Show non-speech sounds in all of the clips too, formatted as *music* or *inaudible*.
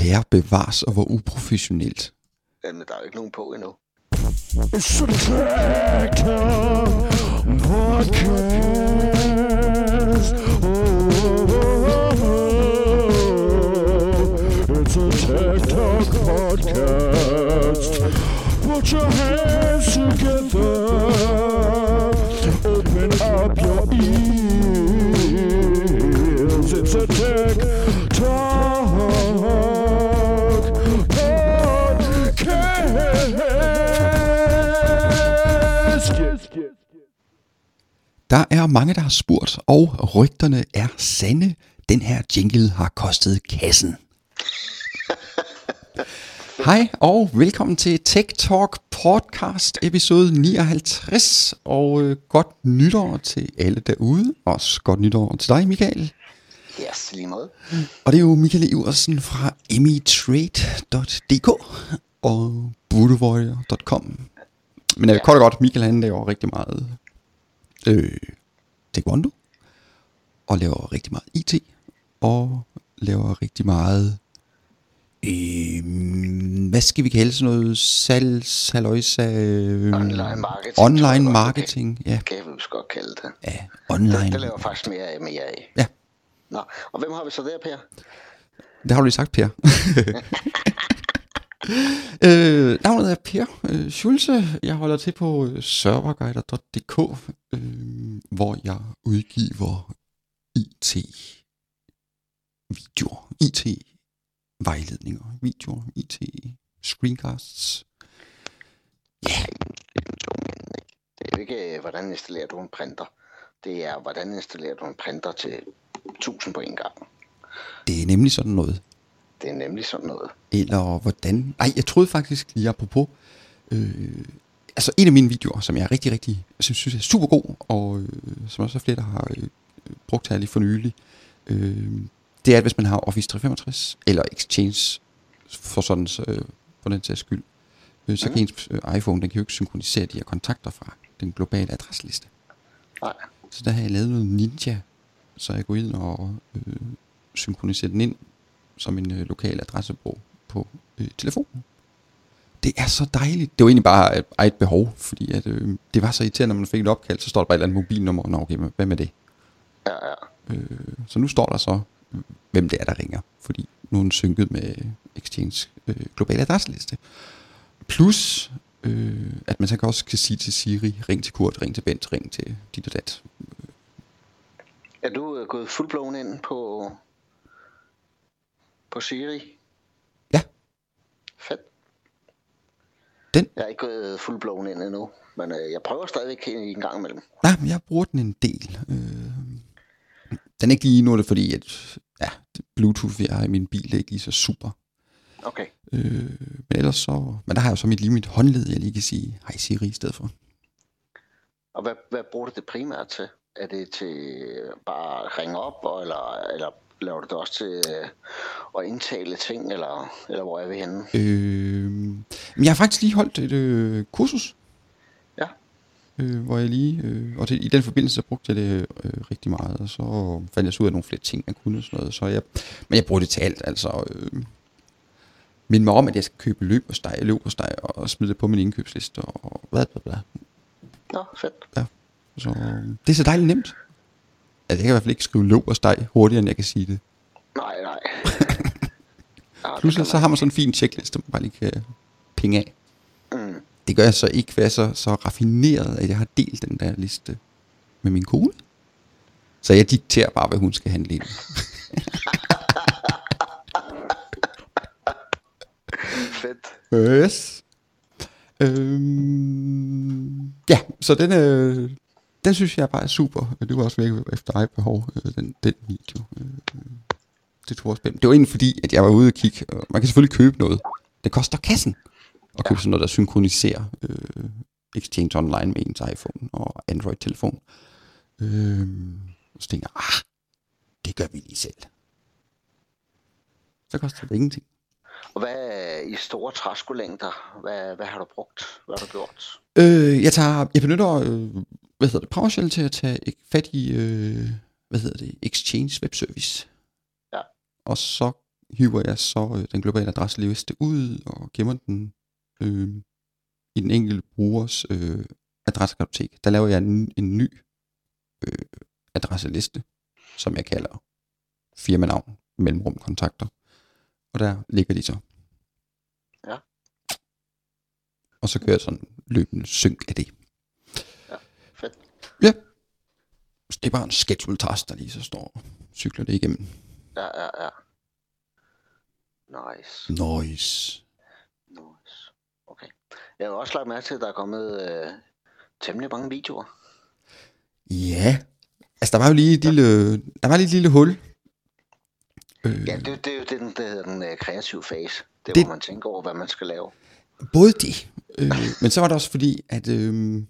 herre bevares, og hvor uprofessionelt. Jamen, der er jo ikke nogen på endnu. It's a tractor podcast. Oh, it's a tech talk podcast. Put your hands together. Open up your ears. It's a tech Der er mange, der har spurgt, og rygterne er sande. Den her jingle har kostet kassen. *laughs* Hej og velkommen til Tech Talk podcast episode 59 og øh, godt nytår til alle derude. Også godt nytår til dig Michael. Yes, lige måde. Og det er jo Michael Iversen fra emitrade.dk og budowarrior.com. Men øh, kort og godt, Michael han laver rigtig meget øh, taekwondo, og laver rigtig meget IT, og laver rigtig meget, øh, hvad skal vi kalde sådan noget, salgs, halløjsa, øh, Online marketing, online marketing, ja, Kan vel godt kalde det. ja, Det, online, det laver faktisk mere af mere af. ja, Nå, og hvem har vi så der, Per? Det har du lige sagt, Per. *laughs* øh, navnet er Per øh, Schulze. Jeg holder til på øh, serverguider.dk, øh, hvor jeg udgiver IT-videoer, IT-vejledninger, videoer, IT-screencasts. Det er jo ikke, øh, hvordan installerer du en printer. Det er, hvordan installerer du en printer til 1000 på en gang. Det er nemlig sådan noget. Det er nemlig sådan noget. Eller hvordan... Ej, jeg troede faktisk lige apropos... Øh, altså en af mine videoer, som jeg er rigtig, rigtig... Som synes er super god, og øh, som også er flere, der har øh, brugt her lige for nylig, øh, det er, at hvis man har Office 365, eller Exchange, for sådan, øh, for den sags skyld, øh, så kan ens øh, iPhone, den kan jo ikke synkronisere de her kontakter fra den globale adresseliste. Nej. Så der har jeg lavet noget ninja, så jeg går ind og øh, synkroniserer den ind som en øh, lokal adressebog på øh, telefonen. Det er så dejligt. Det var egentlig bare et eget behov, fordi at, øh, det var så irriterende, når man fik et opkald, så står der bare et eller andet mobilnummer. Nå, okay, hvad med det? Ja, ja. Øh, så nu står der så, øh, hvem det er, der ringer, fordi nu er den synket med Exchange øh, globale adresseliste. Plus, øh, at man så også kan sige til Siri, ring til Kurt, ring til Bent, ring til dit og dat. Er du øh, gået fuldblåen ind på, på Siri? Ja, Fedt. den, Jeg er ikke gået fuldblåen ind endnu, men øh, jeg prøver stadigvæk en gang imellem. Nej, men jeg bruger den en del. Øh, den er ikke lige nu, det fordi, at ja, Bluetooth, jeg har i min bil, er ikke lige så super. Okay. Øh, men ellers så... Men der har jeg jo så mit lige mit håndled, jeg lige kan sige hej Siri i stedet for. Og hvad, hvad bruger du det primært til? Er det til bare at ringe op, eller, eller laver du det også til øh, at indtale ting, eller, eller hvor er vi henne? Øh, jeg har faktisk lige holdt et øh, kursus, Ja, øh, hvor jeg lige... Øh, og det, i den forbindelse så brugte jeg det øh, rigtig meget, og så fandt jeg så ud af nogle flere ting, jeg kunne og sådan noget. Så jeg, men jeg bruger det til alt, altså... Øh, Mind mig om, at jeg skal købe løb og steg, løb og steg, og smide det på min indkøbsliste, og hvad, hvad, hvad. nå, fedt. Ja. Så det er så dejligt nemt. Altså, jeg kan i hvert fald ikke skrive løb og steg hurtigere, end jeg kan sige det. Nej, nej. *laughs* det så har man sådan en fin checkliste, man bare lige kan pinge af. Mm. Det gør jeg så ikke være så, så raffineret, at jeg har delt den der liste med min kone. Så jeg dikterer bare, hvad hun skal handle ind. *laughs* Fedt. Yes. Øhm, ja, så den, øh, den synes jeg bare er super. Det var også virkelig efter eget behov, øh, den, den video. Det tog også. Det var egentlig fordi, at jeg var ude og kigge. Man kan selvfølgelig købe noget. Det koster kassen at købe sådan noget, der synkroniserer øh, Exchange Online med ens iPhone og Android-telefon. Øh, så tænker jeg, ah, det gør vi lige selv. Så koster det ingenting. Og hvad i store træskolængder, hvad, hvad har du brugt? Hvad har du gjort? Øh, jeg tager, jeg benytter, øh, hvad hedder det, PowerShell til at tage fat i, øh, hvad hedder det, Exchange Web Service. Ja. Og så hiver jeg så øh, den globale adresseliste ud og gemmer den øh, i den enkelte brugers øh, adressekartotek. Der laver jeg en, en ny øh, adresseliste, som jeg kalder firmanavn, mellemrum kontakter. Og der ligger de så. Ja. Og så kører jeg sådan løbende synk af det. Fedt. Ja. Så det er bare en schedule task, der lige så står og cykler det igennem. Ja, ja, ja. Nice. Nice. Nice. Okay. Jeg har også lagt mærke til, at der er kommet øh, temmelig mange videoer. Ja. Altså, der var jo lige et lille, der var lige et lille hul. Øh, Ja, det, det er jo den, der hedder den øh, kreative fase. Det er, Det- hvor man tænker over, hvad man skal lave. Både det, øh, men så var det også fordi, at øh,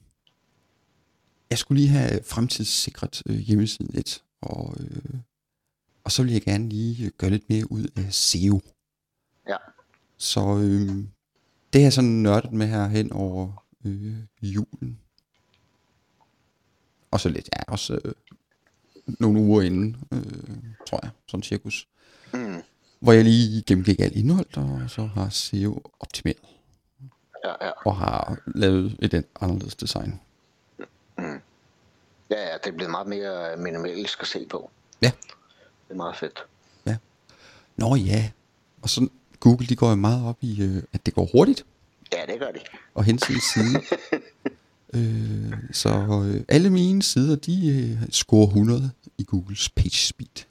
jeg skulle lige have fremtidssikret øh, hjemmesiden lidt, og, øh, og så ville jeg gerne lige øh, gøre lidt mere ud af SEO. Ja. Så øh, det har sådan nørdet med her hen over øh, julen. Og så lidt, ja, også øh, nogle uger inden, øh, tror jeg, sådan cirkus. Mm. Hvor jeg lige gennemgik alt indhold, og så har SEO optimeret Ja, ja. og har lavet et anderledes design. Ja, ja, det er blevet meget mere minimalisk at se på. Ja. Det er meget fedt. Nå ja, og så Google, de går jo meget op i, øh, at det går hurtigt Ja, det gør de. og hen til side. *laughs* øh, så øh, alle mine sider, de øh, scorer 100 i Googles page speed.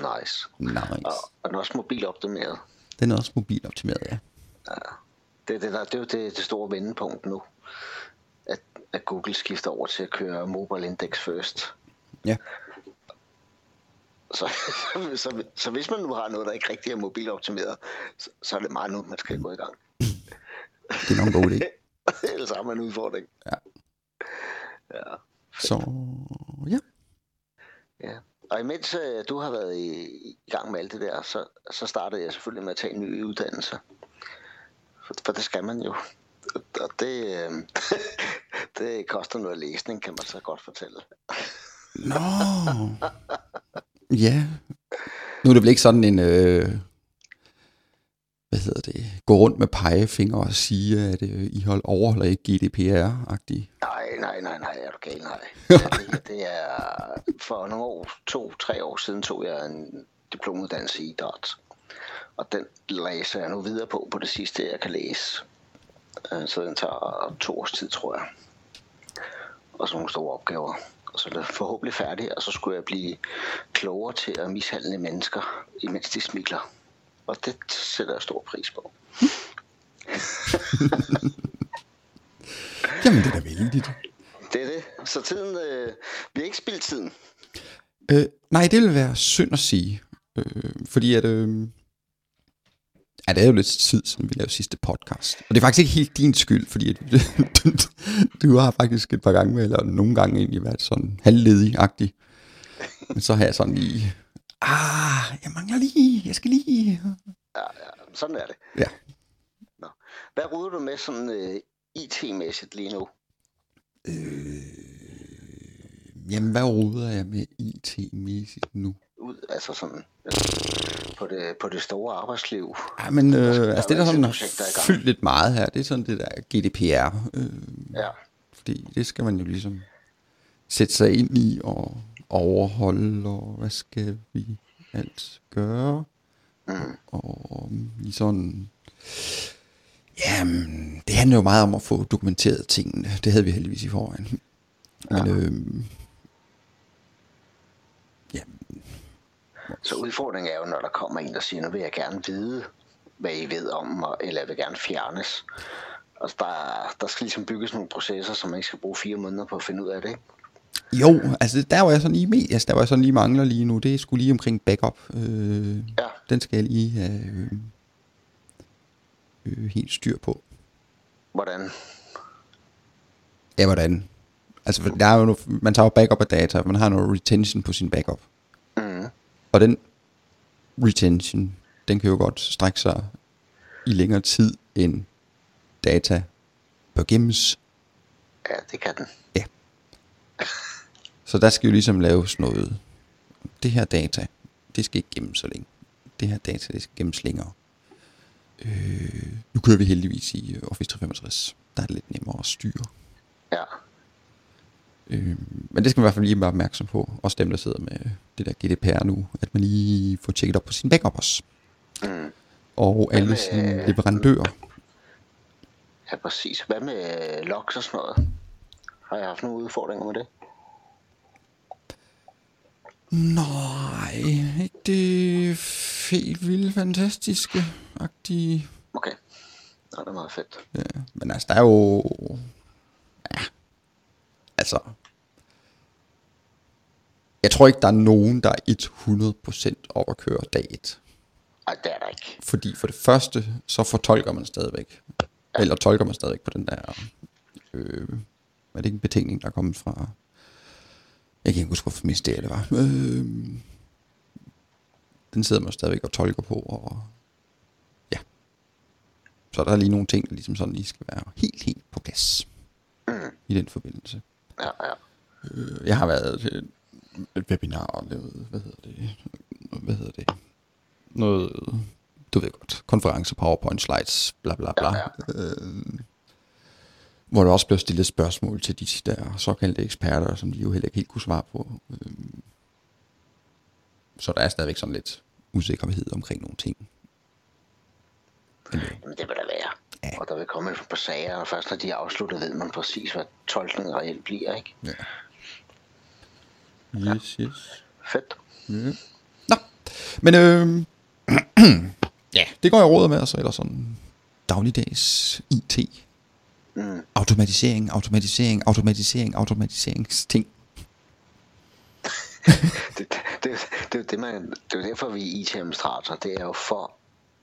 Nice. Nice. Og, og den er også mobiloptimeret. Den er også mobiloptimeret, ja. Det, det, der, det er jo det, det store vendepunkt nu. At, Google skifter over til at køre Mobile Index first. Ja, Så, så, *laughs* så, så hvis man nu har noget, der ikke rigtig er mobiloptimeret, så, så er det meget nu, man skal gå i gang. det er nok en god idé. *laughs* Ellers har man en udfordring. Ja. Ja. Så ja, ja. Og imens øh, du har været i, i gang med alt det der, så, så startede jeg selvfølgelig med at tage en ny uddannelse. For, for det skal man jo. Og det, øh, *laughs* det koster noget læsning, kan man så godt fortælle. Nå. *laughs* Ja. Nu er det vel ikke sådan en, øh, hvad hedder det, gå rundt med pegefinger og sige, at øh, I hold overholder ikke GDPR-agtigt. Nej, nej, nej, nej, er du gal, nej. *laughs* det, det er, for nogle år, to-tre år siden, tog jeg en diplomuddannelse i idræt. Og den læser jeg nu videre på, på det sidste, jeg kan læse. Øh, Så den tager to års tid, tror jeg. Og så nogle store opgaver. Og så det forhåbentlig færdig, og så skulle jeg blive klogere til at mishandle mennesker, imens de smiler. Og det sætter jeg stor pris på. *laughs* Jamen, det er da vældigt. Det er det. Så tiden, øh, vi har ikke spildt tiden. Øh, nej, det vil være synd at sige. Øh, fordi at... Øh, ja, det er jo lidt tid, siden vi lavede sidste podcast. Og det er faktisk ikke helt din skyld, fordi at, *laughs* du har faktisk et par gange, eller nogle gange egentlig været sådan halvledig-agtig. Men så har jeg sådan lige... Ah, jeg mangler lige, jeg skal lige... Ja, ja, sådan er det. Ja. Nå. Hvad ruder du med sådan øh, IT-mæssigt lige nu? Jamen, hvad roder jeg med IT-mæssigt nu? Altså sådan øh, på det, på det store arbejdsliv. Ja, men øh, altså det, er der sådan har fyldt lidt meget her, det er sådan det der GDPR. Øh, Ja, fordi det skal man jo ligesom sætte sig ind i og overholde, og hvad skal vi alt gøre? mm, Og i sådan... Jamen, det handler jo meget om at få dokumenteret tingene. Det havde vi heldigvis i forvejen. Men, Ja. øh, så udfordringen er jo, når der kommer en, der siger, nu vil jeg gerne vide, hvad I ved om mig, eller jeg vil gerne fjernes. Altså, der, der skal ligesom bygges nogle processer, som man ikke skal bruge fire måneder på at finde ud af det. Ikke? jo, altså der var jeg sådan lige med, altså, der var jeg sådan lige mangler lige nu, det er sgu lige omkring backup. Øh, Ja, den skal jeg lige have øh, øh, helt styr på. hvordan? Ja, hvordan? Altså, der er jo, no- man tager jo backup af data, man har noget retention på sin backup. Og den retention, den kan jo godt strække sig i længere tid, end data bør gemmes. ja, det kan den. Så der skal jo ligesom laves noget. Det her data, det skal ikke gemmes så længe. Det det her datadisk gennem slinger. Øh, nu kører vi heldigvis i Office 365. Der er det lidt nemmere at styre. Ja. Øh, men det skal man i hvert fald lige være opmærksom på. Også dem, der sidder med det der GDPR nu. At man lige får tjekket op på sin backup også. Mm. Og alle med- sine leverandører. Ja, præcis. Hvad med logs og sådan noget? Har jeg haft nogle udfordringer med det? Nej, ikke det helt vilde, fantastiske, agtige. Okay. Nå, det er meget fedt. Ja, men altså, der er jo... Ja, altså... Jeg tror ikke, der er nogen, der er 100% op at køre dag 1. Ej, det er der ikke. Fordi for det første, så fortolker man stadigvæk. Eller tolker man stadigvæk på den der... Øh, er det ikke en betænkning, der er kommet fra... Jeg kan ikke huske, hvorfor ministeriet det var. Øh, den sidder man stadigvæk og tolker på, og ja. Så der er lige nogle ting, der ligesom sådan lige skal være helt, helt på plads Mm. i den forbindelse. Ja, ja. Øh, jeg har været til et- webinar lavet, hvad hedder det, hvad hedder det, noget, du ved godt, konference, powerpoint slides, bla bla bla. Ja, Øh, hvor der også blev stillet spørgsmål til de der såkaldte eksperter, som de jo heller ikke helt kunne svare på. Øh, så der er stadigvæk sådan lidt usikkerhed omkring nogle ting. Jamen, det vil der være. Ja. Der vil komme et par sager, og først når de er afsluttet, ved man præcis, hvad tolkningen reelt bliver, ikke? ja. Yes, yes. Fedt. Ja. Nå, men øh, *clears throat* ja, det går jeg råd med, altså, eller sådan dagligdags IT. Mm. Automatisering, automatisering, automatisering, automatiseringsting. Det, *laughs* det, det, det, er man, det er jo derfor, vi er IT-administrator. Det er jo for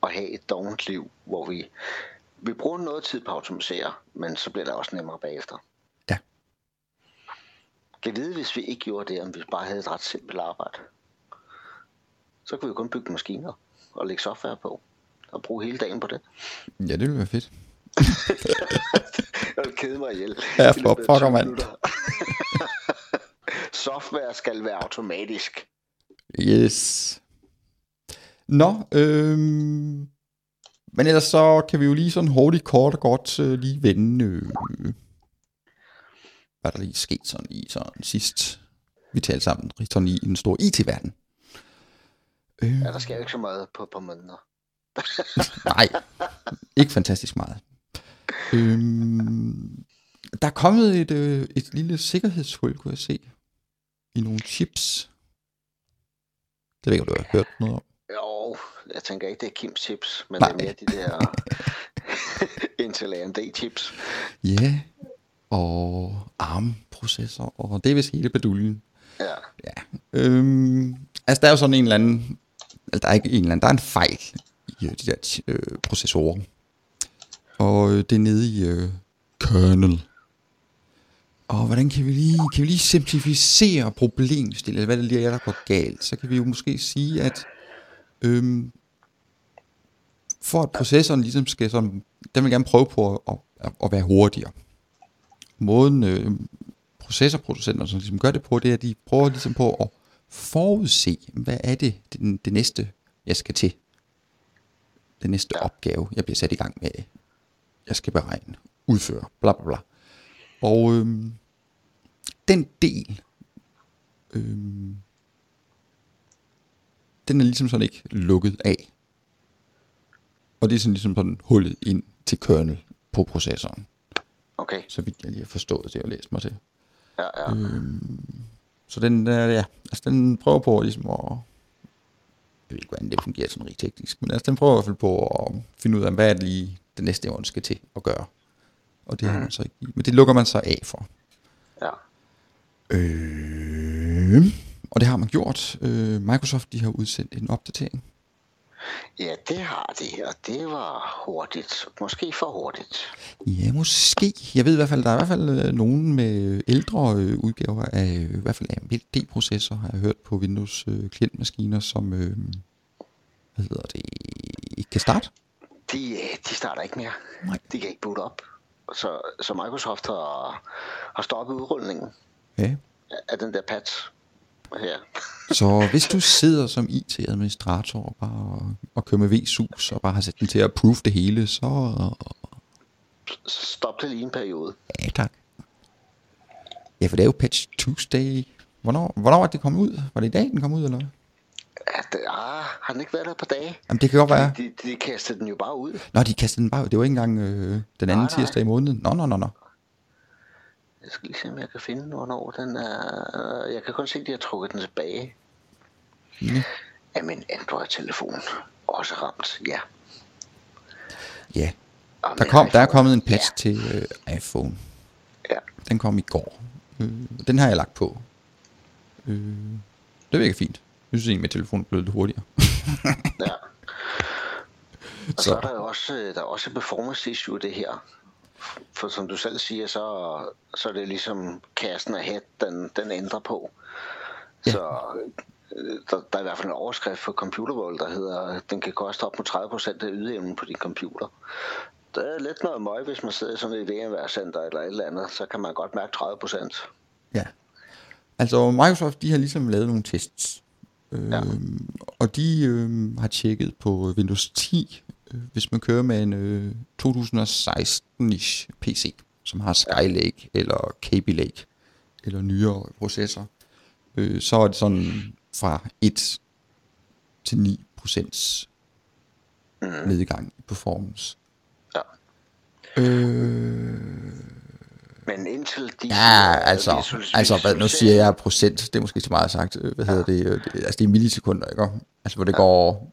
at have et dovent liv, hvor vi, vi bruger noget tid på at automatisere, men så bliver det også nemmere bagefter. Ja. Kan vide, hvis vi ikke gjorde det, om vi bare havde et ret simpelt arbejde. Så kunne vi kun bygge maskiner og lægge software på. Og bruge hele dagen på det. Ja, det ville være fedt. *laughs* Jeg vil kede mig ihjel. Ja, for 20 mand. software skal være automatisk. Yes. Nå, øhm, men ellers så kan vi jo lige sådan hurtigt, kort og godt øh, lige vende, øh, hvad der lige er sket sådan i sådan sidst, vi talte sammen, sådan i den store IT-verden. Øh, Ja, der sker jo ikke så meget på et par måneder. *laughs* Nej, ikke fantastisk meget. Øhm, der er kommet et, øh, et lille sikkerhedshul, kunne jeg se, i nogle chips. Det ved jeg ikke, om du har hørt noget om. Jeg tænker ikke, det er Kims chips, men Nej. det er mere de der *laughs* Intel AMD chips. Ja, og ARM-processor, og det er vist hele baduljen. Ja, Øhm, altså, der er jo sådan en eller anden, altså, der er ikke en eller anden, der er en fejl i øh, de der øh, processorer. Og øh, det er nede i øh, kernel. Og hvordan kan vi lige, kan vi lige simplificere problemstillet, eller hvad det lige er, der går galt? Så kan vi jo måske sige, at øhm, for at processoren ligesom skal sådan, den vil gerne prøve på at, at, at være hurtigere. Måden øh, processorproducenterne som ligesom gør det på, det er, at de prøver ligesom på at forudse, hvad er det, det, det næste, jeg skal til. Den næste opgave, jeg bliver sat i gang med. Jeg skal beregne, udføre, bla bla bla. Og øh, den del, øh, den er ligesom sådan ikke lukket af. Og det er sådan ligesom sådan hullet ind til kernel på processoren. okay. Så vidt jeg lige har forstået det og læst mig til. Ja, ja. Så den, øh, ja, altså den prøver på ligesom at, jeg ved ikke, hvordan det fungerer sådan rigt teknisk, men altså den prøver i hvert fald på at finde ud af, hvad er det lige det næste år skal til at gøre. Og det har man så ikke. Men det lukker man så af for. ja. Øh, og det har man gjort. Øh, Microsoft de har udsendt en opdatering. Ja, det har de, og det var hurtigt. Måske for hurtigt. Ja, måske. Jeg ved i hvert fald, der er i hvert fald øh, nogen med ældre øh, udgaver af øh, i hvert fald AMD-processor, har jeg hørt på Windows klientmaskiner, som øh, hvad hedder det, ikke kan starte. De, de starter ikke mere. Nej. De kan ikke boot op. Så, så Microsoft har, har stoppet udrulningen Ja. af den der patch. Ja. Så hvis du sidder som IT-administrator og bare og kører med VSUS og bare har sat den til at approve det hele, så stop det lige en periode. ja tak. Ja, for det er jo Patch Tuesday. Hvornår, hvornår er det kommet ud? Var det i dag, den kom ud, eller hvad? Ja, det, ah, har den ikke været der på dage? Jamen, det kan godt være. De, de, de kastede den jo bare ud. Nå, de kastede den bare ud. Det var ikke engang øh, den anden Nej, nej. tirsdag i måneden. Nå, nå, nå, nå. Jeg skal lige se, om jeg kan finde, hvornår den er... Jeg kan kun se, at de har trukket den tilbage. Ja. Af min Android-telefon. Også ramt, ja. Ja, Og der, kom, der er kommet en patch til øh, iPhone. Ja, Den kom i går. Øh, den har jeg lagt på. Øh, det virker fint. Jeg synes egentlig, at telefonen blev lidt hurtigere. ja. *laughs* Og så, Så- er der jo også, øh, der er også performance issue det her. For som du selv siger, så, så er det ligesom kassen af head, den, den ændrer på. Ja. Så øh, der, der er i hvert fald en overskrift på Computer World, der hedder, den kan koste op mod 30% af ydeevnen på din computer. Det er lidt noget møg, hvis man sidder i sådan et VMware-center eller et eller andet, så kan man godt mærke 30%. Ja. Altså Microsoft, de har ligesom lavet nogle tests. Øh, Ja. Og de øh, har tjekket på Windows 10, øh, hvis man kører med en øh, 2016-ish PC, som har Skylake eller Kaby Lake, eller nyere processor, øh, så er det sådan fra 1 til 9 procents nedgang i performance. Ja. Øh, Men indtil de... Ja, øh, altså, visual- altså hvad, nu siger jeg procent, det er måske så meget sagt, øh, hvad hedder det, øh, det, altså det er millisekunder, ikke? Altså hvor det går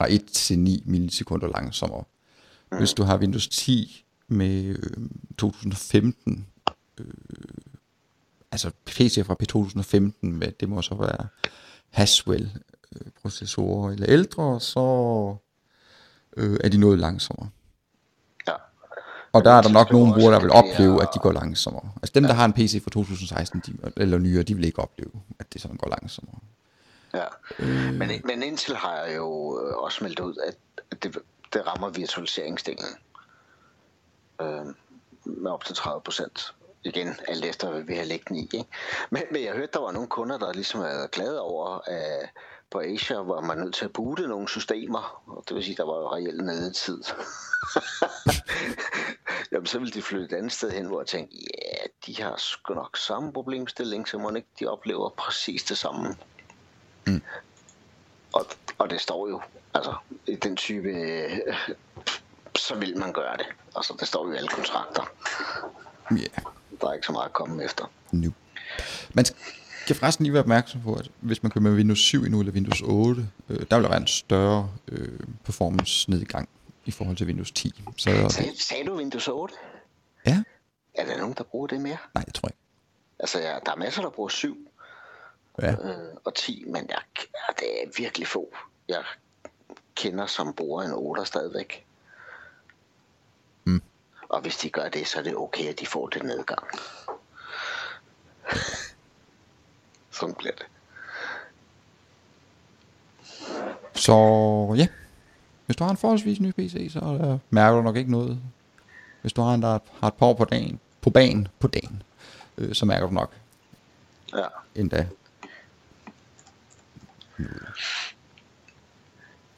fra 1 til 9 millisekunder langsommere. Hvis du har Windows 10 med øh, 2015, øh, altså PC fra P2015 med, det må så være Haswell øh, eller ældre, så øh, er de noget langsommere. Ja. Og der er der nok nogle brugere, der vil opleve, at de går langsommere. Altså dem, der har en PC fra 2016 de, eller nyere, de vil ikke opleve, at det sådan går langsommere. Ja, øh. men, men Intel har jo øh, også meldt ud, at det, det rammer virtualiseringsdelen øh, med op til 30 procent. Igen, alt efter hvad vi har den i. Ikke? Men, men jeg hørte, der var nogle kunder, der ligesom er glade over, at på Asia var man nødt til at boote nogle systemer, og det vil sige, der var jo reelt nedetid. *laughs* Jamen, så ville de flytte et andet sted hen, hvor jeg tænkte, ja, de har sgu nok samme problemstilling, så må ikke de oplever præcis det samme. Og, og det står jo, altså, i den type, øh, så vil man gøre det. Altså, det står jo i alle kontrakter. Ja, yeah, Der er ikke så meget at komme efter. nu. Man skal forresten lige være opmærksom på, at hvis man kører med Windows 7 endnu, eller Windows 8, øh, der vil der være en større øh, performance nedgang i forhold til Windows 10. Så Sag, sagde du Windows 8? ja, Er der nogen, der bruger det mere? nej, det tror jeg ikke. Altså, ja, der er masser, der bruger 7 Ja, øh, og 10, men jeg, ja, det er virkelig få, jeg kender, som bruger en 8 stadigvæk. Mm. Og hvis de gør det, så er det okay, at de får den nedgang. *laughs* Sådan bliver det. så ja. Hvis du har en forholdsvis ny PC, så øh, mærker du nok ikke noget. Hvis du har en, der har et par på dagen, på banen, på dagen, øh, så mærker du nok Ja. endda.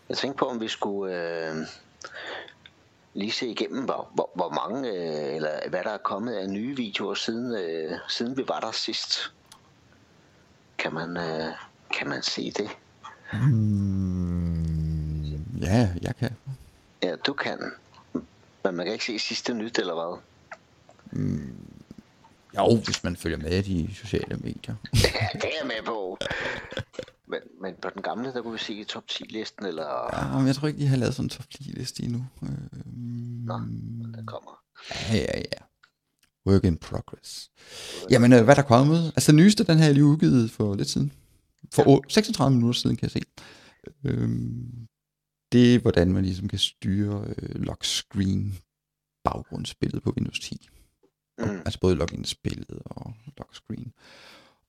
Jeg tænkte på, om vi skulle øh, lige se igennem, hvor, hvor, hvor mange, øh, eller hvad der er kommet af nye videoer, siden, øh, siden vi var der sidst. Kan man, øh, kan man se det? Mm, ja, jeg kan. Ja, du kan. Men man kan ikke se sidste nyt, eller hvad? Jo, hvis man følger med i de sociale medier. *laughs* Ja, det er jeg med på. *laughs* Men, men på den gamle, der kunne vi se top 10-listen, eller... Ja, men jeg tror ikke, de har lavet sådan en top 10 liste endnu. Øh, Nå, der kommer. ja, ja, ja. Work in progress. Jamen, øh, hvad der er kommet? Altså, den nyeste, den her er lige udgivet for lidt siden. For ja. 36 minutter siden, kan jeg se. Øhm, det er, hvordan man ligesom kan styre øh, lock screen baggrundsbilledet på Windows 10. Mm. Altså både login-spillet og lock screen.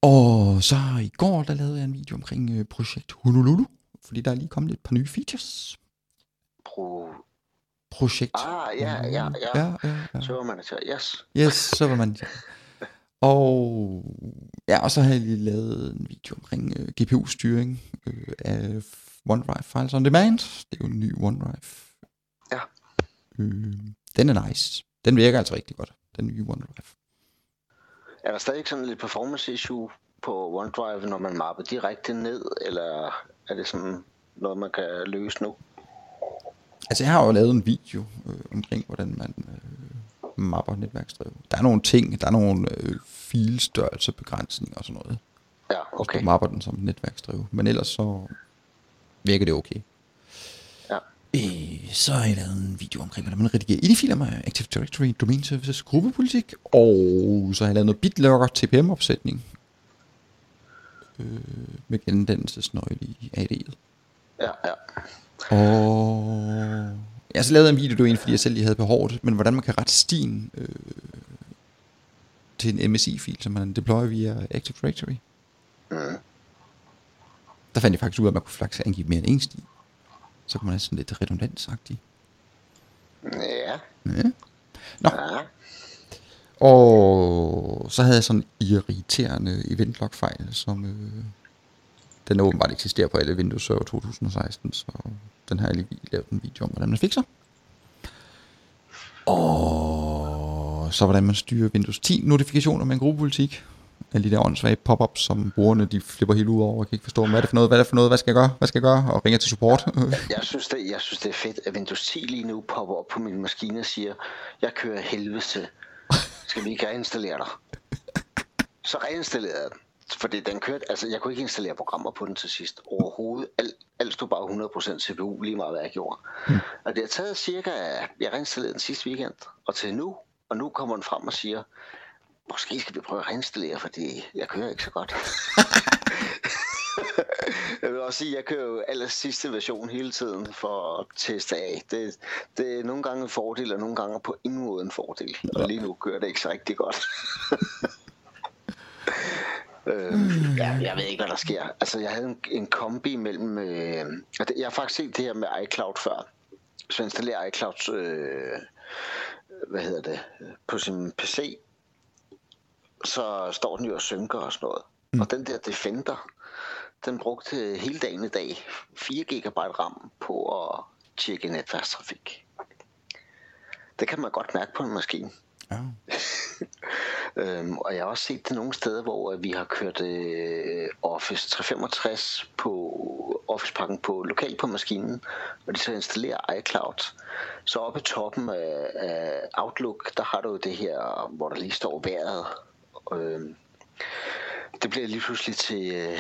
Og så i går, der lavede jeg en video omkring øh, projekt Honolulu, fordi der er lige kommet et par nye features. Pro... Projekt Ah, ja, ja, ja. ja, ja, ja. Så var man til, yes. Yes, så var man Og ja, og så har jeg lige lavet en video omkring øh, GPU-styring øh, af OneDrive Files on Demand. Det er jo en ny OneDrive. Ja. Øh, den er nice. Den virker altså rigtig godt, den nye OneDrive. Er der stadig sådan lidt performance issue på OneDrive, når man mapper direkte ned, eller er det sådan noget, man kan løse nu? Altså, jeg har jo lavet en video øh, omkring, hvordan man øh, mapper netværksdrev. Der er nogle ting, der er nogle øh, filstørrelsebegrænsninger og sådan noget. Ja, Hvis okay. du mapper den som netværksdrev. Men ellers så virker det okay. Øh, så har jeg lavet en video omkring, hvordan man redigerer IDE-filer med Active Directory, Domain Services, gruppepolitik. Og så har jeg lavet noget BitLocker TPM-opsætning. Øh, med gendannelsesnøgle i AD'et. Ja, ja. Og jeg har så lavet en video, var egentlig, fordi jeg selv lige havde behovet, men hvordan man kan rette stien øh, til en MSI-fil, som man deployer via Active Directory. Mm. Der fandt jeg faktisk ud af, at man kunne faktisk angive mere end en sti. Så kunne man have sådan lidt redundansagtigt. Ja, Ja. Nå, ja. og så havde jeg sådan en irriterende eventlog-fejl, som øh, den åbenbart eksisterer på alle Windows Server 2016, så den har jeg lige lavet en video om, hvordan man fikser. Og så hvordan man styrer Windows 10 notifikationer med en gruppepolitik. Alle de der åndssvage pop-ups, som brugerne de flipper helt ud over og kan ikke forstå, hvad er det for noget, hvad er det for noget, hvad skal jeg gøre, hvad skal jeg gøre, og ringer til support. *laughs* Jeg synes, det, jeg synes, det er fedt, at Windows 10 lige nu popper op på min maskine og siger, jeg kører helvede til. Skal vi ikke reinstallere dig? *laughs* Så reinstallerede jeg den. Fordi den kørte, altså jeg kunne ikke installere programmer på den til sidst overhovedet. Alt, alt stod bare 100% CPU, lige meget hvad jeg gjorde. Mm. Og det har taget cirka, jeg reinstallerede den sidste weekend, og til nu, og nu kommer den frem og siger, måske skal vi prøve at reinstallere, fordi jeg kører ikke så godt. *laughs* jeg vil også sige, at jeg kører jo aller sidste version hele tiden for at teste af. Det, det er nogle gange en fordel, og nogle gange på ingen måde en fordel. Og lige nu kører det ikke så rigtig godt. *laughs* Øh, ja, jeg ved ikke, hvad der sker. Altså, jeg havde en, en kombi mellem... Øh, jeg har faktisk set det her med iCloud før. Hvis man installerer iCloud, øh, hvad hedder det, på sin PC, så står den jo og synker og sådan noget. Mm. Og den der Defender, den brugte hele dagen i dag 4 GB RAM på at tjekke netværkstrafik. Det kan man godt mærke på en maskine. ja. *laughs* Øhm, og jeg har også set det nogle steder, hvor øh, vi har kørt øh, Office 365 på Office-pakken på lokalt på maskinen, og de så installerer iCloud. Så oppe i toppen af, af Outlook, der har du det her, hvor der lige står vejret. Øhm, det bliver lige pludselig til øh,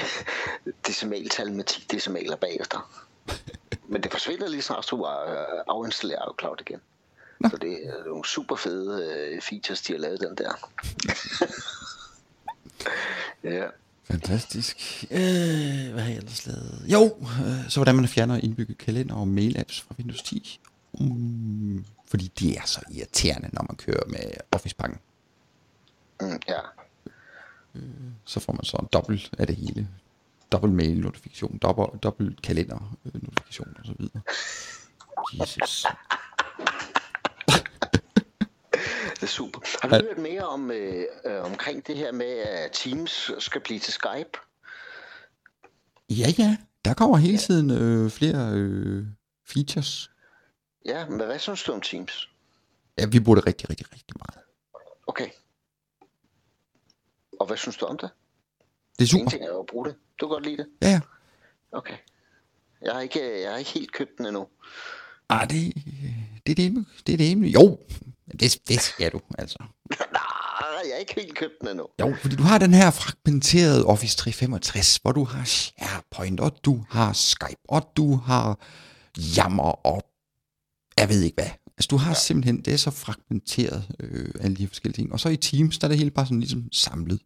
decimaltal med 10 decimaler bagefter. *laughs* Men det forsvinder lige snart, du øh, afinstallerer iCloud igen. Så det er nogle super fede øh, features, de har lavet den der. *laughs* ja. Fantastisk. Øh, hvad har jeg ellers lavet? Jo, øh, så hvordan man fjerner indbygget kalender og mail-apps fra Windows 10. Mm, fordi det er så irriterende, når man kører med Office-pakken. Mm, ja. Så får man så dobbelt af det hele. Dobbelt mail-notifikation, dobbelt, dobbelt kalender-notifikation og så videre. Jesus. *laughs* Det er super. Har du hørt mere om øh, øh, omkring det her med, at Teams skal blive til Skype? Ja, ja. Der kommer hele tiden øh, flere øh, features. Ja, men hvad synes du om Teams? Ja, vi bruger det rigtig, rigtig, rigtig meget. Okay. Og hvad synes du om det? Det er super. Ingenting er jo at bruge det. Du kan godt lide det? Ja, ja. Okay. Jeg har ikke, jeg har ikke helt købt den endnu. Ah, det, det er det. Det er det emne. Jo, det, det skal du, altså. *laughs* Nej, jeg har ikke helt købt den endnu. Jo, fordi du har den her fragmenterede Office 365, hvor du har SharePoint, og du har Skype, og du har Yammer, og jeg ved ikke hvad. Altså, du har ja. simpelthen, det er så fragmenteret, øh, alle de her forskellige ting. Og så i Teams, der er det hele bare sådan ligesom samlet.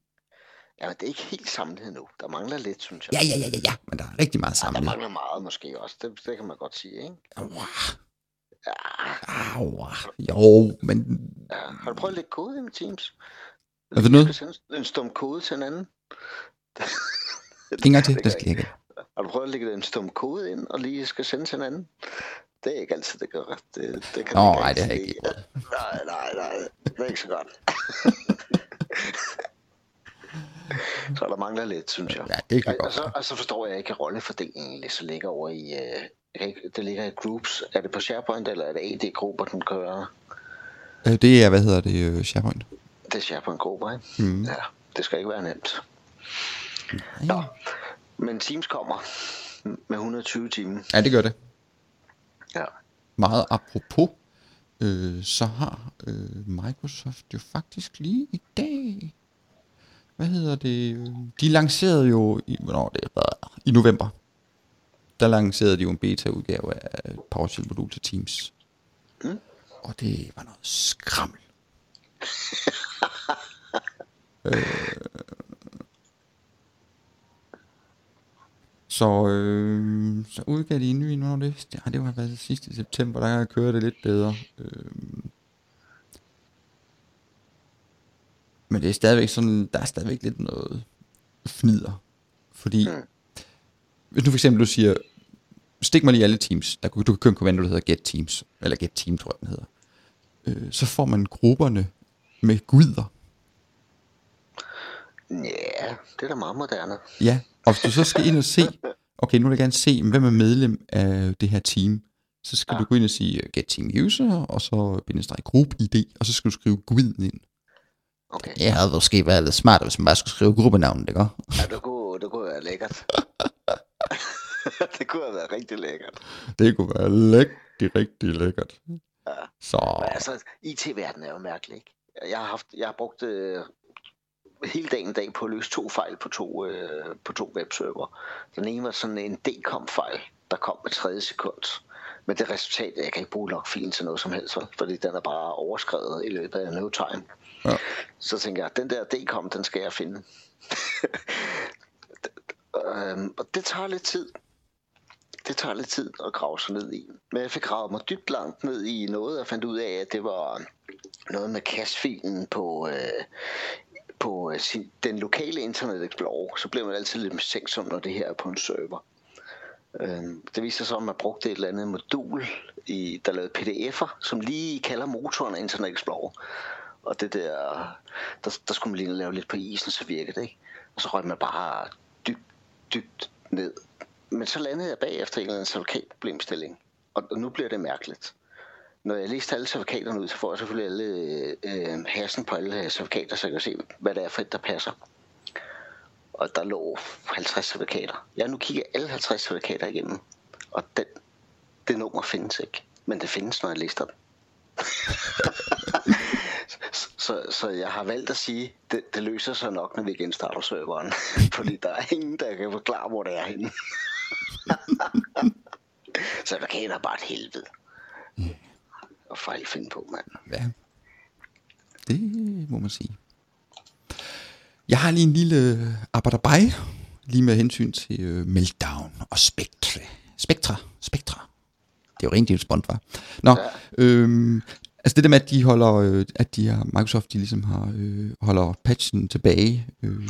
Ja, men det er ikke helt samlet endnu. Der mangler lidt, synes jeg. Ja, ja, ja, ja, ja, men der er rigtig meget Der samlet. mangler meget måske også. Det, det kan man godt sige, ikke? Aua, Ja, aua. Jo, men ja. Har du prøvet at lægge kode i Teams? Hvad for noget? En stum kode til en anden. en gang til, *laughs* Det skal jeg ikke. Har du prøvet at lægge en stum kode ind, og lige skal sende til en anden? Det er ikke altid, det gør. Det, det kan Nå, ikke nej, det har jeg ikke. Nej, nej, nej. Det er ikke så godt. *laughs* *laughs* Så der mangler lidt, synes jeg. Ja, det kan og, godt og, så, og så forstår jeg ikke at rollefordelingen lidt, så ligger over i... Øh, det ligger i groups. Er det på SharePoint, eller er det AD-grupper, den kører? Øh, Det er, hvad hedder det, øh, SharePoint? Det er SharePoint-grupper, ikke? Mm. Ja, det skal ikke være nemt. Nå, men Teams kommer med 120 timer. Ja, det gør det. Ja. Meget apropos, øh, så har øh, Microsoft jo faktisk lige i dag, hvad hedder det, øh, de lancerede jo, i, hvornår det var, i november, der lancerede de jo en beta-udgave af PowerShell-modul til Teams. Mm. Og det var noget skrammel. *laughs* Så, øh, så udgav de en ny, når det, ja, det var været sidste september, der kører det lidt bedre. Øh, men det er stadigvæk sådan, der er stadigvæk lidt noget fnider. Fordi, Mm. hvis nu for eksempel du siger, stik mig lige alle teams, der, du kan købe en kommando, der hedder get teams, eller get team, tror jeg den hedder. Øh, så får man grupperne med guider. Ja, det er da meget moderne. Ja, og hvis du så skal ind og se, okay, nu vil jeg gerne se, hvem er medlem af det her team, så skal ja. Du gå ind og sige get team user, og så bindestreg group ID, og så skal du skrive guiden ind. Okay. Det havde måske været lidt smart, hvis man bare skulle skrive gruppenavnet, ikke? Ja, det kunne, det kunne være lækkert. *laughs* det kunne have været rigtig lækkert. Det kunne være rigtig, rigtig lækkert. Ja. Så, Men altså, IT-verdenen er jo mærkelig, ikke? Jeg har, haft, jeg har brugt øh, hele dagen dag på at løse to fejl på to, øh, på to webserver. Den ene var sådan en DCOM-fejl, der kom med 30 sekund. Men det resultat, jeg kan ikke bruge logfilen til noget som helst, fordi den er bare overskrevet i løbet af no time. Ja. Så tænker jeg, den der DCOM, den skal jeg finde. *laughs* øhm, og det tager lidt tid. Det tager lidt tid at grave sig ned i. Men jeg fik gravet mig dybt langt ned i noget, og fandt ud af, at det var noget med cashfilen på, øh, på øh, sin, den lokale Internet Explorer. Så bliver man altid lidt mistænksom, når det her er på en server. Øhm, det viser sig, at man brugte et eller andet modul, i, der lavede pdf'er, som lige kalder motoren Internet Explorer. Og det der, der, der skulle man lige lave lidt på isen, så virkede det ikke. Og så røg man bare dybt, dybt ned. Men så landede jeg bagefter i en eller anden certifikatproblemstilling. Og, og nu bliver det mærkeligt. Når jeg læste alle certifikaterne ud, så får jeg selvfølgelig alle øh, øh, hassen på alle certifikater, så jeg kan se, hvad det er for et, der passer. Og der lå 50 certifikater. Jeg har nu kigget alle 50 certifikater igennem. Og den, det nummer findes ikke. Men det findes, når jeg lister den. *laughs* så, så, jeg har valgt at sige, det, det løser sig nok, når vi genstarter serveren. *laughs* Fordi der er ingen, der kan forklare, hvor det er henne. *laughs* så jeg kan bare et helvede. Og fejl finde på, mand. ja, det må man sige. Jeg har lige en lille arbejderbej, lige med hensyn til øh, Meltdown og Spectre. Spectra, Spectra. Det er jo rent James Bond, var. Nå, ja. øhm, altså det der med, at de holder, øh, at de har, Microsoft, de ligesom har, øh, holder patchen tilbage. Øh,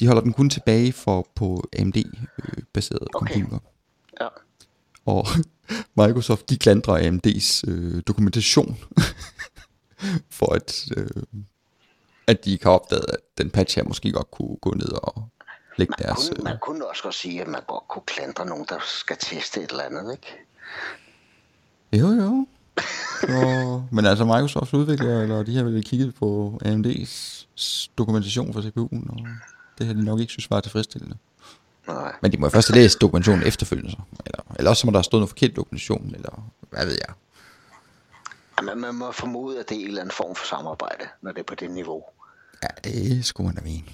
de holder den kun tilbage for på AMD-baseret øh, Okay. computer. Ja. Og *laughs* Microsoft, de klandrer AMD's øh, dokumentation *laughs* for at, øh, at de ikke har opdaget, at den patch her måske godt kunne gå ned og lægge deres... Kunne, Øh, man kunne også godt sige, at man godt kunne klandre nogen, der skal teste et eller andet, ikke? jo, jo. Så, men altså Microsofts udviklere, eller de har vel kigget på AMD's dokumentation for CPU'en, og det har de nok ikke synes var tilfredsstillende. Nej. Men de må jo først have læst dokumentationen efterfølgende, så. eller, eller også må der have stået noget forkert dokumentation, eller hvad ved jeg. Men man må formode, at det er en eller anden form for samarbejde, når det er på det niveau. Ja, det skulle man da mene.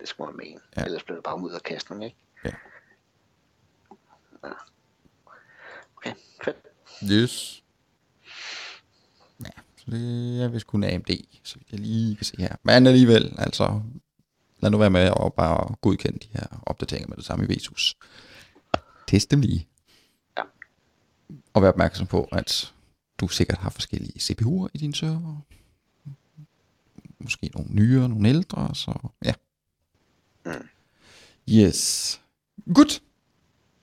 Det skal man mene. Ja. Ja. Ellers bliver det bare ud af kasten, ikke? Ja. Okay, fedt. Yes. Så det er vist kun AMD, så vidt jeg lige kan se her. Men alligevel, altså, lad nu være med at bare godkende de her opdateringer med det samme i Vesus. Test dem lige. Ja. Og vær opmærksom på, at du sikkert har forskellige CPU'er i din server. Måske nogle nyere, nogle ældre, så ja. Mm. Yes. Godt.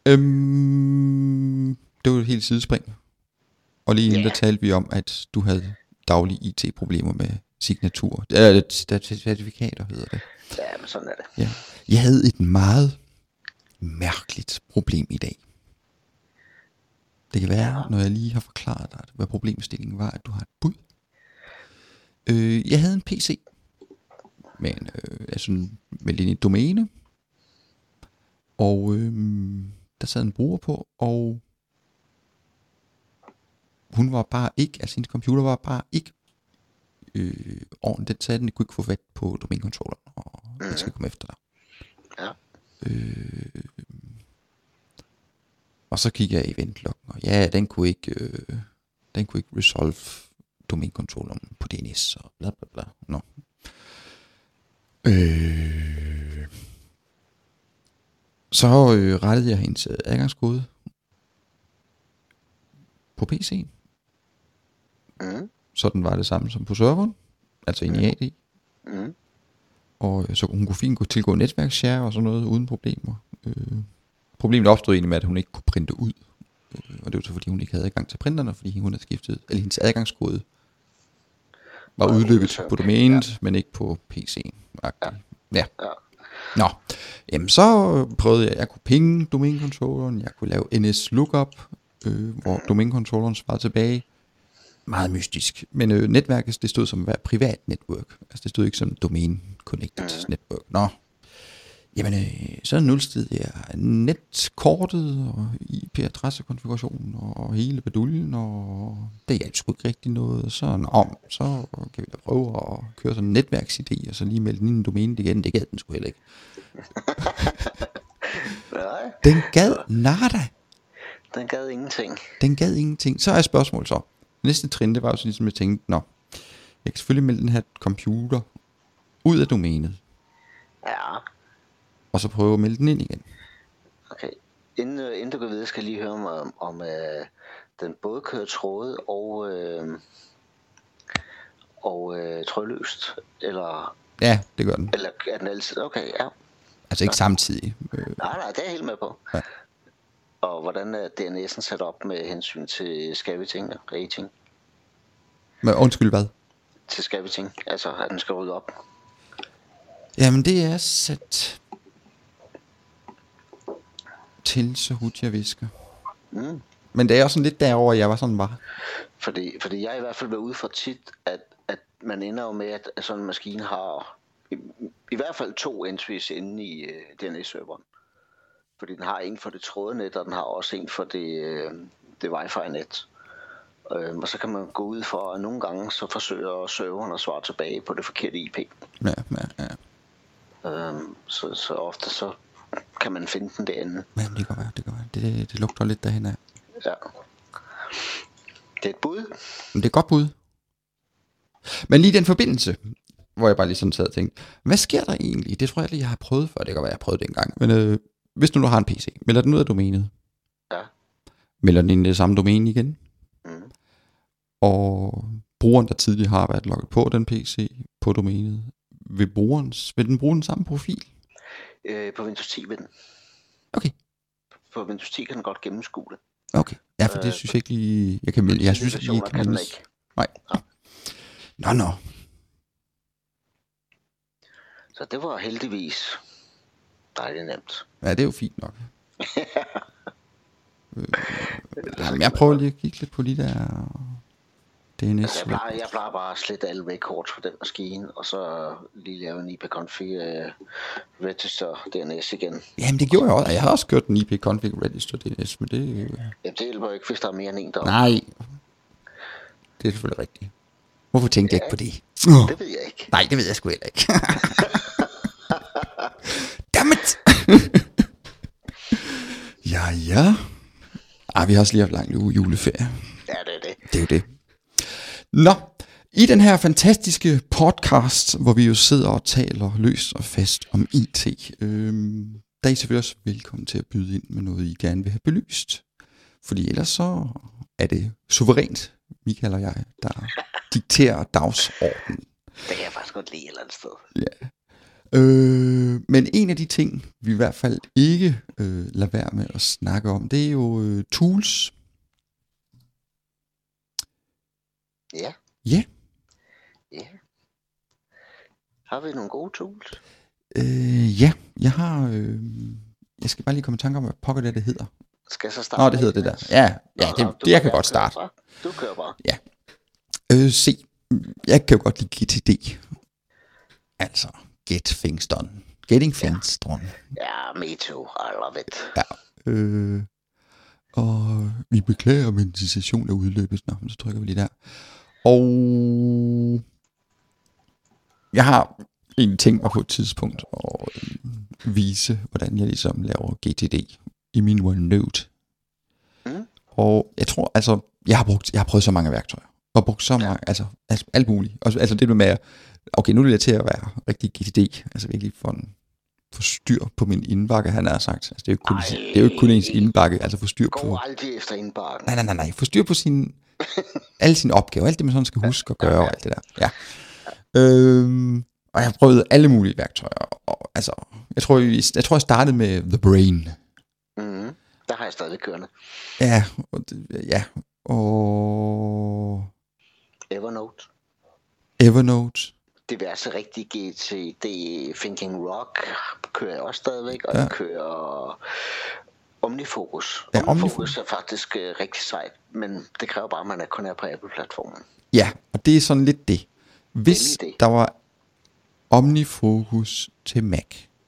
Øhm, det var et helt sidespring. Og lige inden Ja. der talte vi om, at du havde daglige IT-problemer med signatur. Eller certifikater hedder det. Ja, men sådan er det. Ja. Jeg havde et meget mærkeligt problem i dag. Det kan være, når jeg lige har forklaret dig, hvad problemstillingen var, at du har et bud. Øh, jeg havde en PC med, en, øh, altså en- med et domæne, og øh, der sad en bruger på, og hun var bare ikke, altså hendes computer var bare ikke øh, ordentligt. Den sagde, at den kunne ikke få fat på domænekontrolleren, og jeg skal komme efter dig. Ja. Øh, og så kiggede jeg i eventloggen, og ja, den kunne ikke, øh, den kunne ikke resolve domænekontrolleren på DNS, og bla bla bla. Nå. Øh, så øh, rettede jeg hendes adgangskode på PC'en, Mm. så den var det samme som på serveren, altså ind i AD. Mm. Og øh, så hun kunne fint gå tilgå netværksshare og sådan noget uden problemer. Øh, problemet opstod egentlig med, at hun ikke kunne printe ud. Øh, og det var så fordi, hun ikke havde adgang til printerne, fordi hun havde skiftet, eller hendes adgangskode var Var udløbet udtømt, på domænet, ja. men ikke på PC'en. Ja. ja. Ja. Nå, jamen så prøvede jeg, jeg kunne pinge domænekontrolleren, jeg kunne lave NS lookup, øh, hvor domænekontrolleren svarede tilbage. Meget mystisk. Men øh, netværket, det stod som være privat network. Altså det stod ikke som domain connected network. Nå. Jamen, øh, så nulstede jeg netkortet og IP-adressekonfigurationen og hele baduljen, og det hjalp sgu ikke rigtig noget. Så, nå, så kan vi da prøve at køre sådan en netværksidé, og så lige melde den ind i domænet igen. Det gad den sgu heller ikke. *laughs* Den gad nada. den gad ingenting. Den gad ingenting. Så er spørgsmålet så. Næste trin, det var jo sådan ligesom, jeg tænkte, nå, jeg kan selvfølgelig melde den her computer ud af domænet, Ja, og så prøve at melde den ind igen. okay. Inden, øh, inden du går videre, skal jeg lige høre mig om, om øh, den både kører tråde og, øh, og øh, trådløst. Eller, Ja, det gør den. eller er den altid? Okay, ja. Altså ikke samtidig. Øh, Nej, nej, det er jeg helt med på. Ja. Og hvordan er DNS'en sat op med hensyn til scaveting og rating? men undskyld hvad? Til scaveting, altså at den skal rydde op. Jamen det er sat til, så hurtigt jeg visker. Mm. Men det er også sådan lidt derover jeg var sådan bare. Fordi, fordi jeg i hvert fald været ude for tit, at, at man ender jo med, at, at sådan en maskine har i, i hvert fald to entries inde i uh, DNS-serveren. Fordi den har en for det trådnet, og den har også en for det, uh, det wifi-net. Uh, og så kan man gå ud for, at nogle gange så forsøger serveren at svare tilbage på det forkerte IP. Ja, ja, ja. Uh, så, så ofte så kan man finde den derinde. Men det kan være, det kan være. Det, det lugter lidt derhen af. Ja. Det er et bud. Men det er et godt bud. Men lige den forbindelse, hvor jeg bare lige sådan sad og tænkte, hvad sker der egentlig? Det tror jeg lige, jeg har prøvet før. Det kan være, jeg har prøvet det engang. Men øh, hvis du nu har en PC, melder den ud af domænet, Ja. melder den ind i det samme domæne igen, Mm. og brugeren, der tidligere har været logget på den PC på domænet, vil, brugeren, vil den bruge den samme profil? Øh, på Windows 10 vil den. Okay. På Windows 10 kan den godt gennemskue det. Okay. Ja, for det Øh, synes jeg ikke lige... Jeg, kan melde, jeg synes ikke kan den ikke. Nej. Nå, nå. Så det var heldigvis dejligt nemt. Ja, det er jo fint nok. *laughs* øh, jamen, jeg prøver lige at kigge lidt på de der DNS. Altså, jeg, plejer, jeg plejer bare at slette alle records fra den maskine, og så lige lave en ipconfig uh, register DNS igen. Jamen, det gjorde jeg også. Jeg har også kørt en IP config register DNS, men det... Øh, Jamen, det hjælper jo ikke, hvis der er mere end en der. nej. Det er selvfølgelig rigtigt. Hvorfor tænkte jeg ikke på det? Det ved jeg ikke. Nej, det ved jeg sgu heller ikke. *laughs* *laughs* Ja, ja. Ej, vi har også lige haft lang uge juleferie. Ja, det er det. Det er jo det. Nå, i den her fantastiske podcast, hvor vi jo sidder og taler løst og fast om IT, øhm, der er I selvfølgelig også velkommen til at byde ind med noget, I gerne vil have belyst. Fordi ellers så er det suverænt, Michael og jeg, der *laughs* dikterer dagsordenen. Det kan jeg faktisk godt lide et eller andet sted. Øh, men en af de ting, vi i hvert fald ikke øh, lader være med at snakke om, det er jo øh, tools. Ja. Ja. Ja. Har vi nogle gode tools? Øh, ja, jeg har... Øh, jeg skal bare lige komme i tanke om, hvad pokker det, det hedder. Skal jeg så starte? Nå, det hedder det der. Ja, ja det, du det jeg kan godt starte. bare. Du kører bare. Øh, se, jeg kan jo godt lide GTD. Altså, get things done. Getting things done. Ja, me too. I love it. Ja. Øh, og vi beklager, men din session er udløbet. Nå, så trykker vi lige der. Og jeg har en ting mig på et tidspunkt at øh, vise, hvordan jeg ligesom laver GTD i min OneNote. Mm. Og jeg tror, altså, jeg har, brugt, jeg har prøvet så mange værktøjer. Og brugt så mange, altså, altså alt muligt. Og, altså det med, at, okay, nu er det til at være rigtig GTD. Altså virkelig for en få styr på min indbakke, han har sagt. Altså, det, er jo ikke kun, Ej. det er jo ikke kun ens indbakke, altså få styr på... Gå aldrig efter indbakken. Nej, nej, nej, nej. Få styr på sin, *laughs* alle sine opgaver, alt det, man sådan skal huske at gøre, og alt det der. Ja. Øhm, og jeg har prøvet alle mulige værktøjer. Og, altså, jeg tror, jeg, jeg tror, jeg startede med The Brain. Mm. Der har jeg stadig kørende. Ja, og, det- ja, og Evernote. Evernote. Diverse rigtige GTD Thinking Rock kører jeg også stadigvæk, og Ja. jeg kører Omnifocus. Ja, Omnifocus Omnifocus. er faktisk uh, rigtig sejt, men det kræver bare, at man er kun er på Apple-platformen. Ja, og det er sådan lidt det. Hvis Det det. der var OmniFocus til Mac.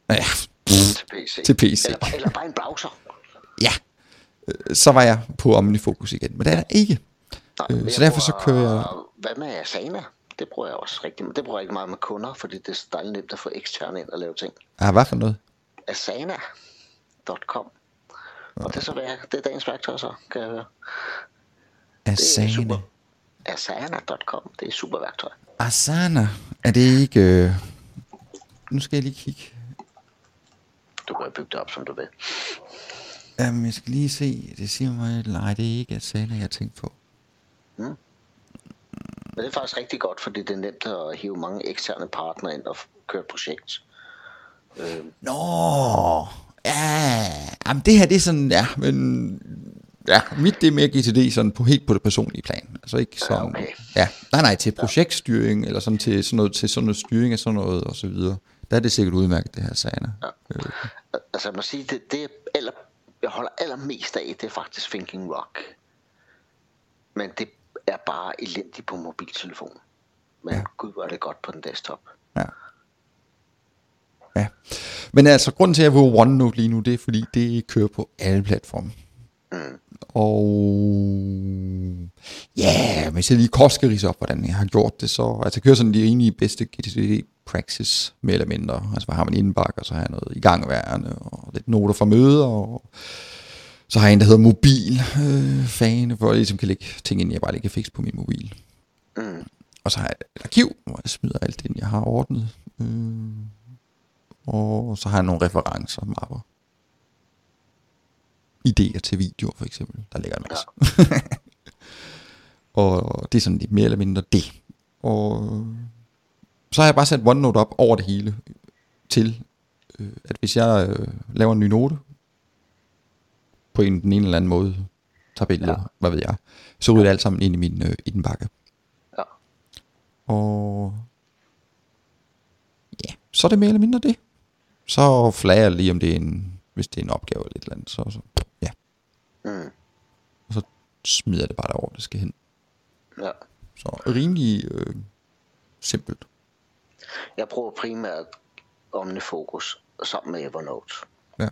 Ja, Til PC. Til PC. Eller, eller bare en browser. ja. Øh, Så var jeg på OmniFocus igen, men det er der ikke. Nej, Øh, så derfor så kører jeg- Hvad med Asana? Det bruger jeg også rigtig Det bruger jeg ikke meget med kunder, fordi det er dejligt nemt at få eksterne ind og lave ting. Ah, hvad for noget? Asana.com Og det er så det er dagens værktøj så, kan jeg høre. Asana. super. Asana.com, det er super værktøj. Asana. Er det ikke... Øh... Nu skal jeg lige kigge. Du kan bygge det op, som du vil. Jamen, jeg skal lige se. Det siger mig... Nej, det er ikke Asana, jeg tænkte på. Men det er faktisk rigtig godt, fordi det er nemt at hive mange eksterne partnere ind og køre et projekt. Øh, Nå, ja, jamen det her det er sådan, ja, men ja, mit det er mere GTD sådan på helt på det personlige plan. Altså ikke sådan, okay. ja, nej nej, til projektstyring, eller sådan til sådan noget, til sådan noget styring af sådan noget, og så videre. Der er det sikkert udmærket, det her Sana. Ja. Al- Altså jeg må sige, det, det er aller, jeg holder allermest af, det er faktisk Thinking Rock. Men det er bare elendigt på mobiltelefon. Men Ja. gud, hvor er det godt på den desktop. ja. Ja. Men altså, grunden til, at jeg vil OneNote lige nu, det er, fordi det kører på alle platforme. Mm. Og ja, hvis jeg lige kort skal rise op, hvordan jeg har gjort det, så altså jeg kører sådan de rimelig bedste GTD praxis, mere eller mindre. Altså, hvad har man indbakke, og så har jeg noget igangværende, og lidt noter fra møder, og så har jeg en, der hedder mobil øh, fane, hvor jeg ligesom kan lægge ting ind, jeg bare lige kan fikse på min mobil. Mm. Og så har jeg et arkiv, hvor jeg smider alt det, ind, jeg har ordnet. Øh, og så har jeg nogle referencer, mapper. Idéer til videoer, for eksempel. Der ligger en masse. *laughs* og det er sådan lidt mere eller mindre det. Og så har jeg bare sat OneNote op over det hele til, øh, at hvis jeg øh, laver en ny note, på en, den ene eller anden måde, tager billeder, ja. Ja. hvad ved jeg, så ryger det alt sammen ind i min øh, indbakke. Ja. Og ja, så er det mere eller mindre det. Så flager jeg lige, om det er en, hvis det er en opgave eller et eller andet, så, så ja. Mm. Og så smider jeg det bare derover, det skal hen. Ja. Så rimelig øh, simpelt. Jeg bruger primært OmniFocus sammen med Evernote. Ja.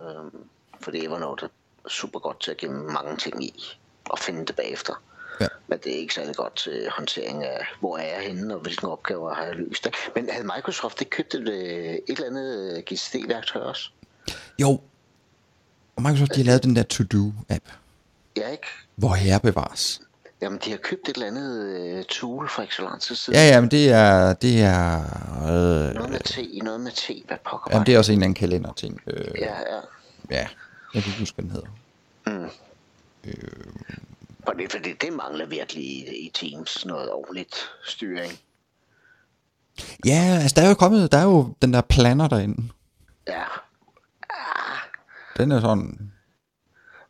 Øhm, fordi Evernote er super godt til at gemme mange ting i og finde det bagefter. Ja. Men det er ikke særlig godt til håndtering af, hvor er jeg henne, og hvilke opgaver har jeg løst. Men havde Microsoft ikke købt et, øh, et eller andet GCD-værktøj også? Jo. Og Microsoft, de har lavet den der To-Do-app, Ja, ikke? hvor her bevares. Jamen, de har købt et eller andet øh, tool for ikke så lang tid siden. Ja, ja, men det er, det er, øh, Noget med T, noget med T, hvad pokker jamen, det er også en eller anden kalenderting. Øh, Ja, ja. ja, jeg kan ikke huske, hvad den hedder. Og det er fordi, det mangler virkelig i, i Teams noget ordentligt styring. Ja, altså der er jo kommet, der er jo den der planner derinde. Ja, Den er sådan,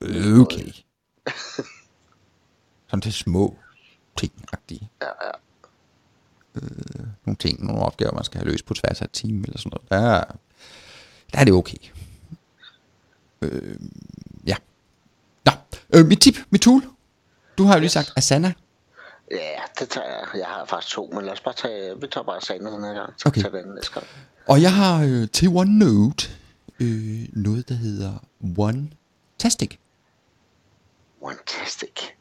øh, okay. Sådan til små ting-agtige. ja, ja. Nogle ting, nogle opgaver, man skal have løst på tværs af et team eller sådan noget. Der er, der er det okay. Øh, ja. Nå, øh, mit tip, mit tool. Du har jo lige sagt Asana. Ja, det tager jeg. Jeg har faktisk to, men lad os bare tage, vi tager bare sagen den her gang. Så Okay. tager den næste gang. Og jeg har øh, til OneNote øh, noget, der hedder OneTastic.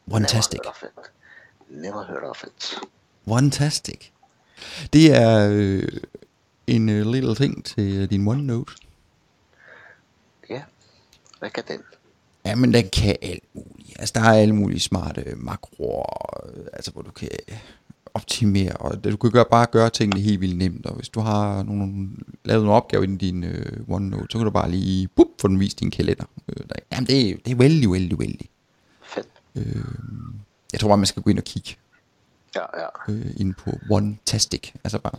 Never heard of it. Never heard of it. OneTastic. Det er øh, en øh, lille ting til øh, din OneNote. Hvad kan den? Ja, men den kan alt muligt. Altså, der er alle mulige smarte makroer, øh, altså, hvor du kan optimere, og du kan gøre, bare gøre tingene helt vildt nemt, og hvis du har nogle, lavet nogle opgaver i din øh, OneNote, så kan du bare lige bup, få den vist i din kalender. Øh, der, jamen, det, er- det er vældig, vældig, vældig. Fedt. Jeg tror bare, man skal gå ind og kigge Ja, ja. øh, ind på OneTastic. Altså bare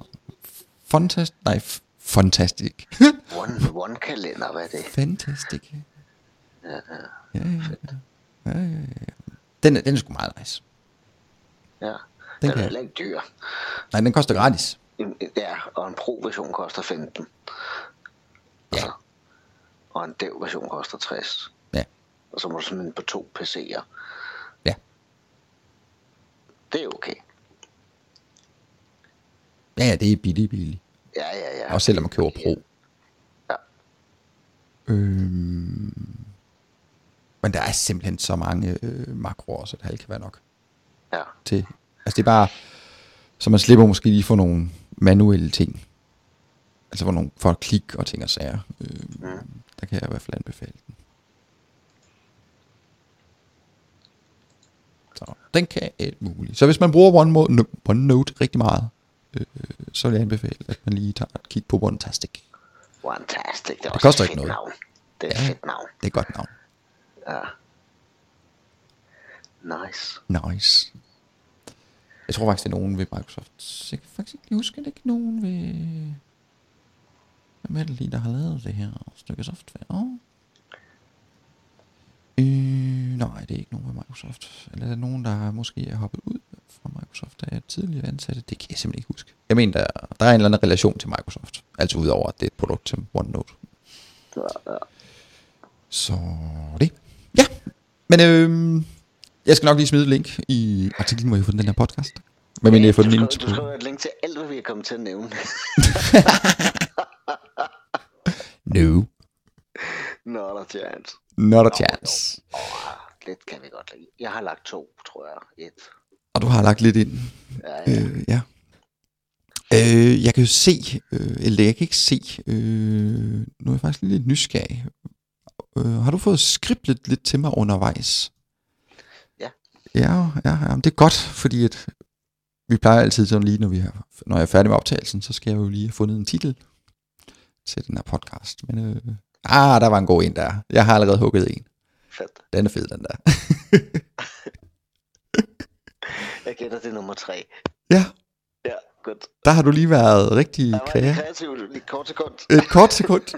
Funtast, nej, Fantastic. *laughs* One, one kalender, hvad er det? Fantastic. Ja, ja. Ja, ja. Den, er, den er sgu meget nice. ja. Den Den, kan- er heller ikke dyr. Nej, den koster gratis. Ja, og en pro-version koster 15. Ja. Og en dev-version koster 60. Ja. Og så må du simpelthen på to PC'er. Ja. Det er okay. Ja, ja, det er billigt, billigt. Ja, ja, ja. Også selvom man køber Pro. Ja. Øhm, men der er simpelthen så mange øh, makroer, så det halv kan være nok Ja. til. Altså det er bare, så man slipper måske lige for nogle manuelle ting. Altså for nogle for at klik og ting og sager. Øhm, Mm. Der kan jeg i hvert fald anbefale den. Så den kan alt muligt. Så hvis man bruger OneNote, OneNote rigtig meget, øh, så vil jeg anbefale, at man lige tager et kig på OneTastic. Fantastic. Det, er Det koster et ikke noget. Navn. Det er et Ja. fedt navn. Det er et godt navn. Ja. Nice. Nice. Jeg tror faktisk, det er nogen ved Microsoft. Jeg kan faktisk ikke huske, at det ikke er nogen ved... Hvem er det lige, der har lavet det her stykke software? Øh, nej, det er ikke nogen ved Microsoft. Eller er det nogen, der måske er hoppet ud fra Microsoft, der er tidligere ansatte? Det kan jeg simpelthen ikke huske. Jeg mener, der, der er en eller anden relation til Microsoft. Altså udover, at det er et produkt til OneNote. Ja, ja. Så det. Ja, men øh, jeg skal nok lige smide et link i artiklen, hvor har fundet den her podcast. Men men jeg fundet den ind du skriver et link til alt, hvad vi er kommet til at nævne. *laughs* No, Not a chance. not a chance. Lidt kan vi godt lide. Jeg har lagt to, tror jeg. Et. Og du har lagt lidt ind. Ja, ja. Øh, ja. Øh, jeg kan jo se, øh, eller jeg kan ikke se, øh, nu er jeg faktisk lidt nysgerrig. Øh, har du fået skriblet lidt til mig undervejs? Ja. Ja, ja, ja, det er godt, fordi at vi plejer altid sådan lige, når, vi har, når jeg er færdig med optagelsen, så skal jeg jo lige have fundet en titel til den her podcast. Men øh, ah, der var en god en der. Jeg har allerede hugget en. Fedt. Den er fed, den der. *laughs* Jeg gætter det er nummer tre. ja, Ja, godt. der har du lige været rigtig var kreativ. lidt kreativ lige et kort sekund. Et kort sekund. *laughs*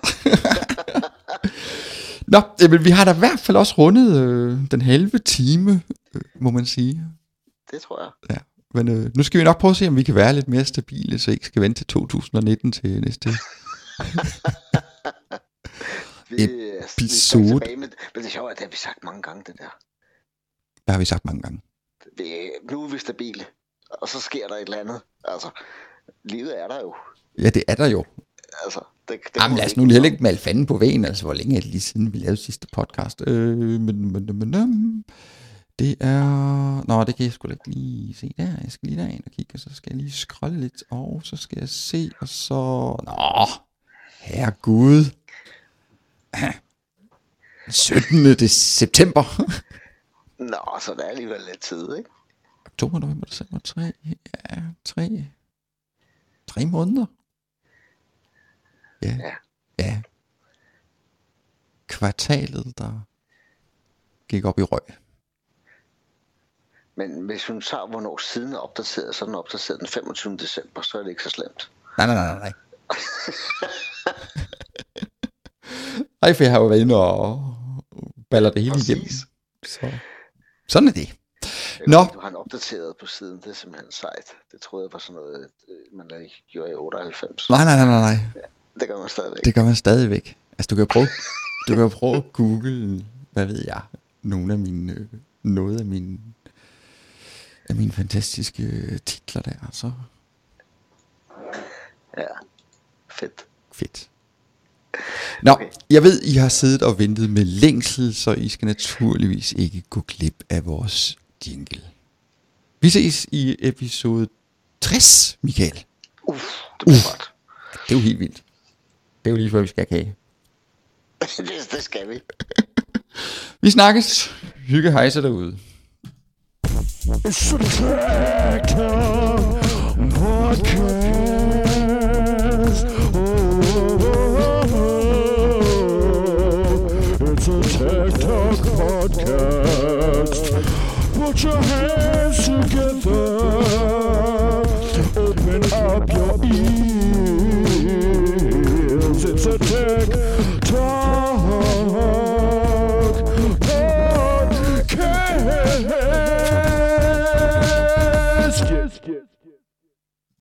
Nå, jamen, vi har da i hvert fald også rundet øh, den halve time, øh, må man sige. Det tror jeg. Ja. Men øh, nu skal vi nok prøve at se, om vi kan være lidt mere stabile, så I ikke skal vente til 2019 til næste. *laughs* Vi, vi Episode. tilbage med, men det er, at det har vi sagt mange gange, det der. Det har vi sagt mange gange. Vi, nu er vi stabile, og så sker der et eller andet. Altså, livet er der jo. Ja, det er der jo. Altså, det, det Jamen lad os nu heller ikke male fanden på væggen, altså hvor længe er det lige siden, vi lavede sidste podcast. Øh, men, men, men, men, det er... Nå, det kan jeg sgu da ikke lige se der. Jeg skal lige derind og kigge, og så skal jeg lige scrolle lidt, og så skal jeg se, og så... Nå, herregud. 17. Det september. Nå, så der er alligevel lidt tid, ikke? Oktober, november, december, tre, ja, tre, tre måneder. Ja, Ja. ja. Kvartalet, der gik op i røg. Men hvis hun tager, hvornår siden er opdateret, så er den opdateret den 25. december, så er det ikke så slemt. Nej, nej, nej, nej. *laughs* Ej, for jeg har jo været inde og baller det hele Præcis. igennem. Så. Sådan er det. Nå. Du har den opdateret på siden, det er simpelthen sejt. Det troede jeg var sådan noget, øh, man gjorde i 98. Nej, nej, nej, nej, nej. Det gør man stadigvæk. Det gør man stadigvæk. Altså, du kan prøve, du kan prøve at google, hvad ved jeg, nogle af mine, øh, noget af mine, af mine fantastiske øh, titler der, så Ja, fedt. fedt. Nå, okay. jeg ved, I har siddet og ventet med længsel, så I skal naturligvis ikke gå glip af vores jingle. Vi ses i episode 60, Michael. Uff, det uh. godt. Det er jo helt vildt. Det er jo lige før, vi skal have kage. *laughs* det, det skal vi. *laughs* Vi snakkes. Hygge hejser derude. Subtractor Podcast. Oh, it's a Tech Talk podcast. Put your hands together. Your